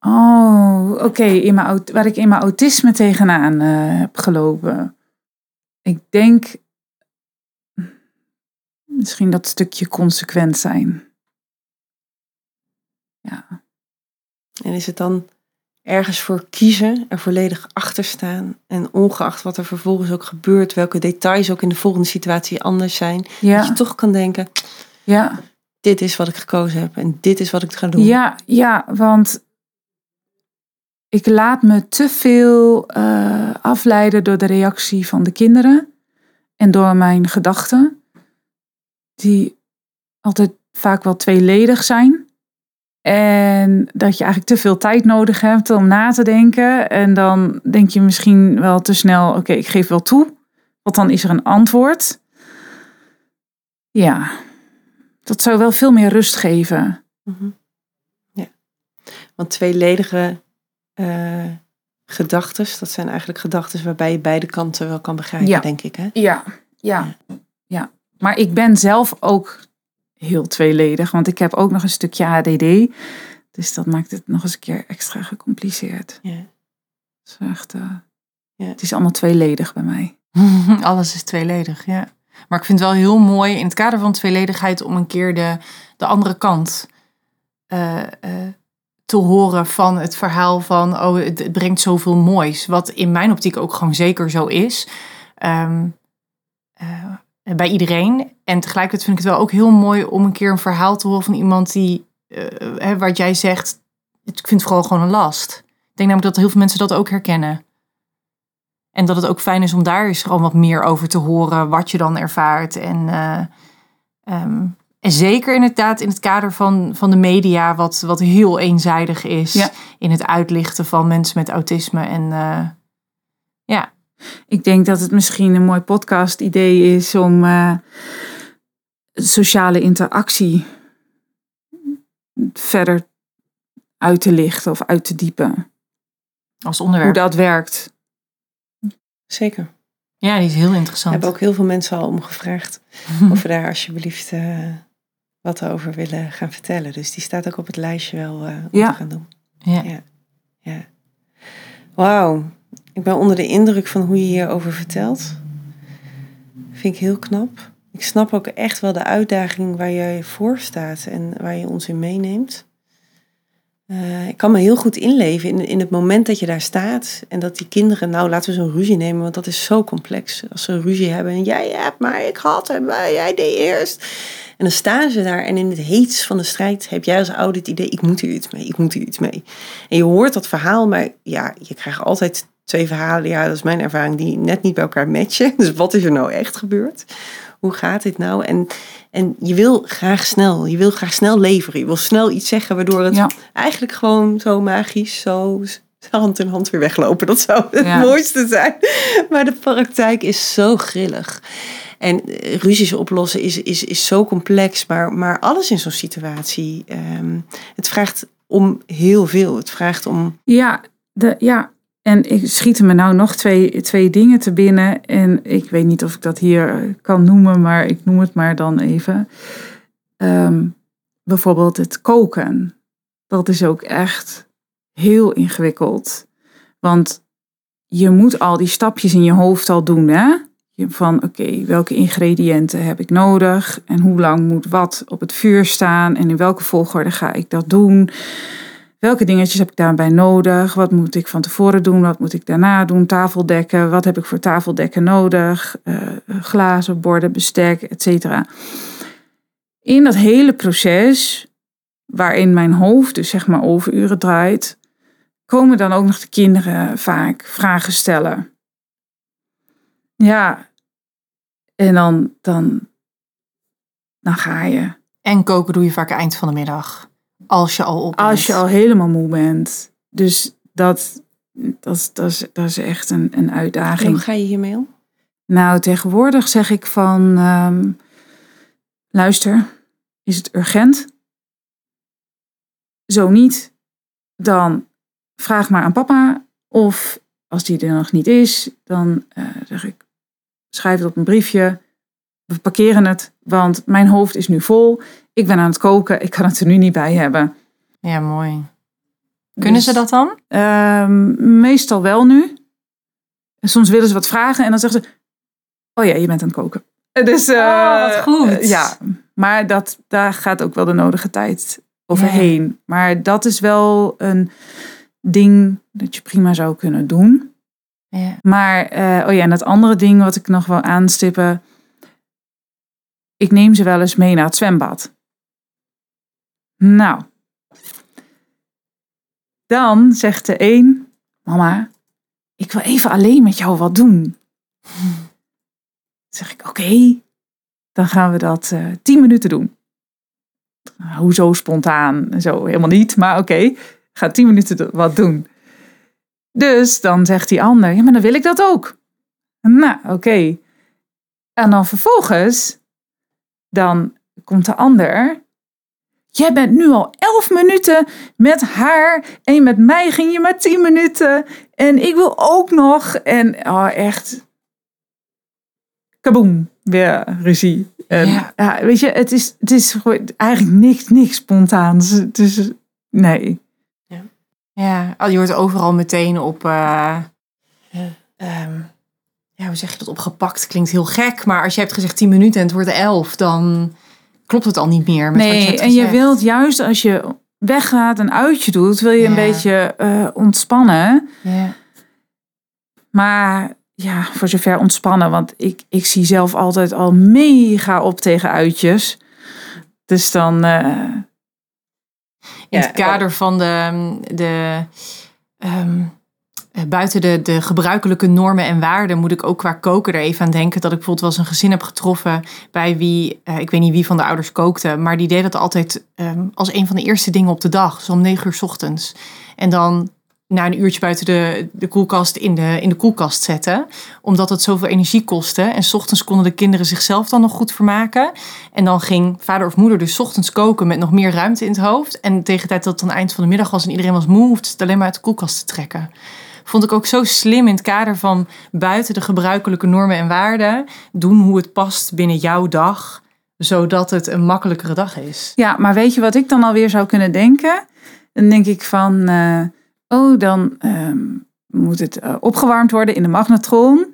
Oh, oké. in mijn aut- Waar ik in mijn autisme tegenaan eh, heb gelopen. Ik denk misschien dat stukje consequent zijn. Ja. En is het dan ergens voor kiezen, er volledig achter staan en ongeacht wat er vervolgens ook gebeurt, welke details ook in de volgende situatie anders zijn, dat je toch kan denken, ja, dit is wat ik gekozen heb en dit is wat ik ga doen. ja, ja, want ik laat me te veel eh, afleiden door de reactie van de kinderen en door mijn gedachten, die altijd vaak wel tweeledig zijn. En dat je eigenlijk te veel tijd nodig hebt om na te denken. En dan denk je misschien wel te snel, oké, ik geef wel toe. Want dan is er een antwoord. Ja, dat zou wel veel meer rust geven. Mhm. ja. Want tweeledige eh gedachten, dat zijn eigenlijk gedachten waarbij je beide kanten wel kan begrijpen, Ja. denk ik. Hè? Ja, ja, ja. Maar ik ben zelf ook heel tweeledig, want ik heb ook nog een stukje ADD. Dus dat maakt het nog eens een keer extra gecompliceerd. Ja. Het is echt, eh, Ja. het is allemaal tweeledig bij mij. Alles is tweeledig, ja. Maar ik vind het wel heel mooi in het kader van tweeledigheid om een keer de, de andere kant eh, eh, te horen van het verhaal van, oh, het, brengt zoveel moois. Wat in mijn optiek ook gewoon zeker zo is. Ehm, eh, bij iedereen. En tegelijkertijd vind ik het wel ook heel mooi om een keer een verhaal te horen van iemand die, hè, wat jij zegt, ik vind het vooral gewoon een last. Ik denk namelijk dat heel veel mensen dat ook herkennen. En dat het ook fijn is om daar eens gewoon wat meer over te horen, wat je dan ervaart. En, eh, ehm, en zeker inderdaad in het kader van, van de media, wat, wat heel eenzijdig is Ja. in het uitlichten van mensen met autisme. En eh, ja, Ik denk dat het misschien een mooi podcast idee is om eh, sociale interactie verder uit te lichten of uit te diepen. Als Hoe onderwerp. dat werkt. Zeker. Ja, die is heel We interessant. hebben ook heel veel mensen al om gevraagd of we daar alsjeblieft eh, wat over willen gaan vertellen. Dus die staat ook op het lijstje wel eh, om Ja. te gaan doen. Ja. Ja. Ja. Wauw. Ik ben onder de indruk van hoe je hierover vertelt. Vind ik heel knap. Ik snap ook echt wel de uitdaging waar jij voor staat en waar je ons in meeneemt. Eh, ik kan me heel goed inleven in, in het moment dat je daar staat en dat die kinderen, nou laten we zo'n ruzie nemen, want dat is zo complex. Als ze een ruzie hebben en jij hebt, maar ik had hem, maar jij deed eerst. En dan staan ze daar en in het heets van de strijd heb jij als ouder het idee, ik moet hier iets mee, ik moet hier iets mee. En je hoort dat verhaal, maar ja, je krijgt altijd twee verhalen, ja, dat is mijn ervaring, die net niet bij elkaar matchen. Dus wat is er nou echt gebeurd? Hoe gaat dit nou? En, en je wil graag snel, je wil graag snel leveren. Je wil snel iets zeggen, waardoor het Ja. eigenlijk gewoon zo magisch, zo hand in hand weer weglopen. Dat zou het Ja. mooiste zijn. Maar de praktijk is zo grillig. En eh, ruzies oplossen is, is, is zo complex, maar, maar alles in zo'n situatie. ehm, het vraagt om heel veel. Het vraagt om. Ja, de, ja. en ik schieten me nou nog twee, twee dingen te binnen. En ik weet niet of ik dat hier kan noemen, maar ik noem het maar dan even. Ehm, bijvoorbeeld het koken. Dat is ook echt heel ingewikkeld. Want je moet al die stapjes in je hoofd al doen, hè? Van oké, welke ingrediënten heb ik nodig? En hoe lang moet wat op het vuur staan? En in welke volgorde ga ik dat doen? Welke dingetjes heb ik daarbij nodig? Wat moet ik van tevoren doen? Wat moet ik daarna doen? Tafeldekken. Wat heb ik voor tafeldekken nodig? Eh, glazen, borden, bestek, etc. In dat hele proces, waarin mijn hoofd dus zeg maar overuren draait, komen dan ook nog de kinderen vaak vragen stellen. Ja, en dan, dan, dan ga je. En koken doe je vaak eind van de middag. Als je al op bent. Als je al helemaal moe bent. Dus dat, dat, is- dat, is, dat is echt een, een Hoe uitdaging. ga je hiermee om? Nou, tegenwoordig zeg ik van, ehm, luister, is het urgent? Zo niet, dan vraag maar aan papa. Of als die er nog niet is, dan eh, zeg ik, schrijf het op een briefje. We parkeren het, want mijn hoofd is nu vol. Ik ben aan het koken, ik kan het er nu niet bij hebben. Ja, mooi. Kunnen ze Dus- dat dan? Ehm, meestal wel nu. Soms willen ze wat vragen en dan zeggen ze: Oh ja, je bent aan het koken. Dus, eh, Oh, wat goed. eh, ja, maar dat, daar gaat ook wel de nodige tijd overheen. Maar dat is wel een ding dat je prima zou kunnen doen. Ja. Maar, eh, oh ja, en dat andere ding wat ik nog wil aanstippen. Ik neem ze wel eens mee naar het zwembad. Nou. Dan zegt de een, mama, ik wil even alleen met jou wat doen. Dan zeg ik, oké, dan gaan we dat eh tien minuten doen. Hoezo spontaan? Zo helemaal niet, maar oké, ga tien minuten wat doen. Dus dan zegt die ander, ja, maar dan wil ik dat ook. Nou, oké. En dan vervolgens, dan komt de ander. Jij bent nu al elf minuten met haar en met mij ging je maar tien minuten. En ik wil ook nog. En oh, echt, kaboom, weer ruzie. En, Ja. ja. weet je, het is, het is eigenlijk niks, niks spontaans. Het is, nee. Ja, oh, je wordt overal meteen op. eh, ehm, ja, hoe zeg je dat? Opgepakt klinkt heel gek. Maar als je hebt gezegd 10 minuten en het wordt 11, dan klopt het al niet meer. Met wat je Nee, hebt en je wilt juist als je weggaat, een uitje doet, wil je een beetje eh, ontspannen. Ja. Maar ja, voor zover ontspannen, want ik, ik zie zelf altijd al mega op tegen uitjes. Dus dan, In het kader van de, de ehm, eh, buiten de, de gebruikelijke normen en waarden moet ik ook qua koken er even aan denken dat ik bijvoorbeeld wel eens een gezin heb getroffen bij wie, eh, ik weet niet wie van de ouders kookte, maar die deed dat altijd ehm, als een van de eerste dingen op de dag, zo om negen uur 's ochtends. En dan na een uurtje buiten de, de koelkast in de, in de koelkast zetten. Omdat het zoveel energie kostte. En s ochtends konden de kinderen zichzelf dan nog goed vermaken. En dan ging vader of moeder dus ochtends koken met nog meer ruimte in het hoofd. En tegen de tijd dat het dan eind van de middag was en iedereen was moe, hoefde het alleen maar uit de koelkast te trekken. Vond ik ook zo slim in het kader van buiten de gebruikelijke normen en waarden. Doen hoe het past binnen jouw dag. Zodat het een makkelijkere dag is. Ja, maar weet je wat ik dan alweer zou kunnen denken? Dan denk ik van, eh, oh, dan ehm, moet het eh, opgewarmd worden in de magnetron.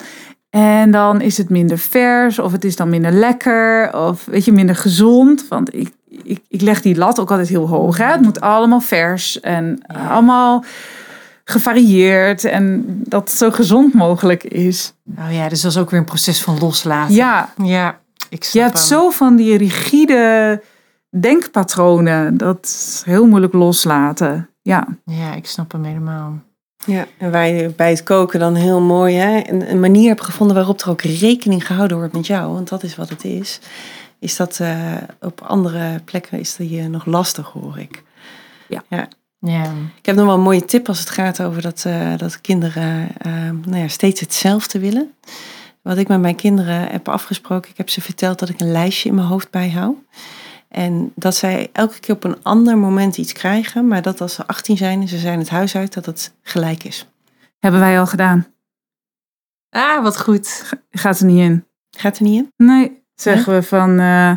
En dan is het minder vers, of het is dan minder lekker, of weet je, minder gezond. Want ik, ik, ik leg die lat ook altijd heel hoog. Hè? Het moet allemaal vers en eh, allemaal gevarieerd en dat het zo gezond mogelijk is. Oh ja, dus dat is ook weer een proces van loslaten. Ja, Ja, ik snap je hebt hem. zo van die rigide denkpatronen. Dat is heel moeilijk loslaten. Ja, Ja, ik snap hem helemaal. Ja, en wij bij het koken dan heel mooi hè, een, een manier hebben gevonden waarop er ook rekening gehouden wordt met jou, want dat is wat het is. Is dat eh, op andere plekken is dat je nog lastig, hoor ik. Ja. Ik heb nog wel een mooie tip als het gaat over dat, eh, dat kinderen eh, nou ja, steeds hetzelfde willen. Wat ik met mijn kinderen heb afgesproken, ik heb ze verteld dat ik een lijstje in mijn hoofd bijhoud. En dat zij elke keer op een ander moment iets krijgen, maar dat als ze 18 zijn en ze zijn het huis uit, dat het gelijk is. hebben wij al gedaan. Ah, wat goed. Gaat er niet in. Gaat er niet in? Nee, zeggen we van. eh,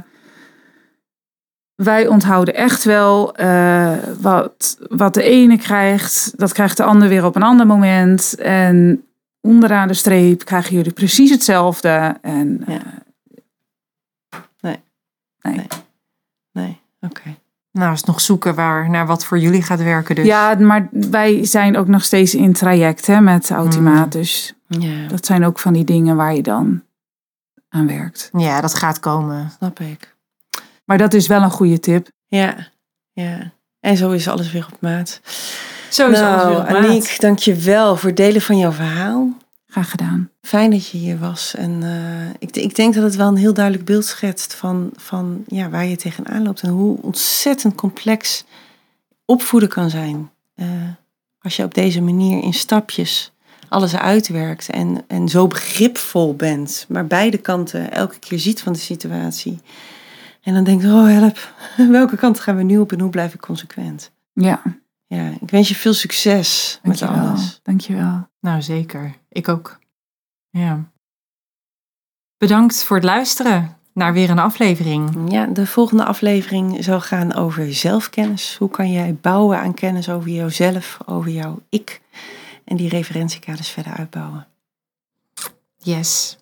wij onthouden echt wel eh, wat, wat de ene krijgt, dat krijgt de ander weer op een ander moment. En onderaan de streep krijgen jullie precies hetzelfde. En Ja. eh, Nee. nee. Nee. Oké. Nou, is nog zoeken waar, naar wat voor jullie gaat werken dus. Ja, maar wij zijn ook nog steeds in traject hè, met automaat. Dus Ja, dat zijn ook van die dingen waar je dan aan werkt. Ja, dat gaat komen. snap ik. Maar dat is wel een goede tip. Ja, ja. En zo is alles weer op maat. Zo is alles nou, weer op maat. Aniek, dank je wel voor het delen van jouw verhaal. Graag gedaan. Fijn dat je hier was. En eh, ik, ik denk dat het wel een heel duidelijk beeld schetst van, van ja, waar je tegenaan loopt. En hoe ontzettend complex opvoeden kan zijn. Eh, als je op deze manier in stapjes alles uitwerkt en, en zo begripvol bent. Maar beide kanten elke keer ziet van de situatie. En dan denkt, oh help, welke kant gaan we nu op en hoe blijf ik consequent? Ja, Ja, ik wens je veel succes met dankjewel. alles. Dankjewel. Nou, zeker. Ik ook. Ja. Bedankt voor het luisteren naar weer een aflevering. Ja, de volgende aflevering zal gaan over zelfkennis. Hoe kan jij bouwen aan kennis over jouzelf, over jouw ik en die referentiekaders verder uitbouwen. Yes.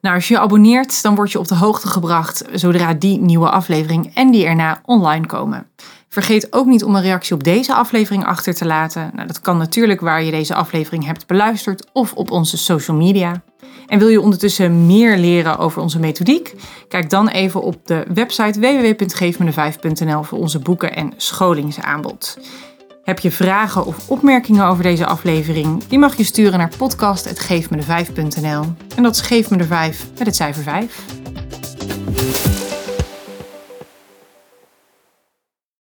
Nou, als je je abonneert, dan word je op de hoogte gebracht zodra die nieuwe aflevering en die erna online komen. Vergeet ook niet om een reactie op deze aflevering achter te laten. Nou, dat kan natuurlijk waar je deze aflevering hebt beluisterd of op onze social media. En wil je ondertussen meer leren over onze methodiek? Kijk dan even op de website www.geefmede5.nl voor onze boeken en scholingsaanbod. Heb je vragen of opmerkingen over deze aflevering? Die mag je sturen naar podcast.geefmede5.nl. En dat is Geef me de 5 met het cijfer 5.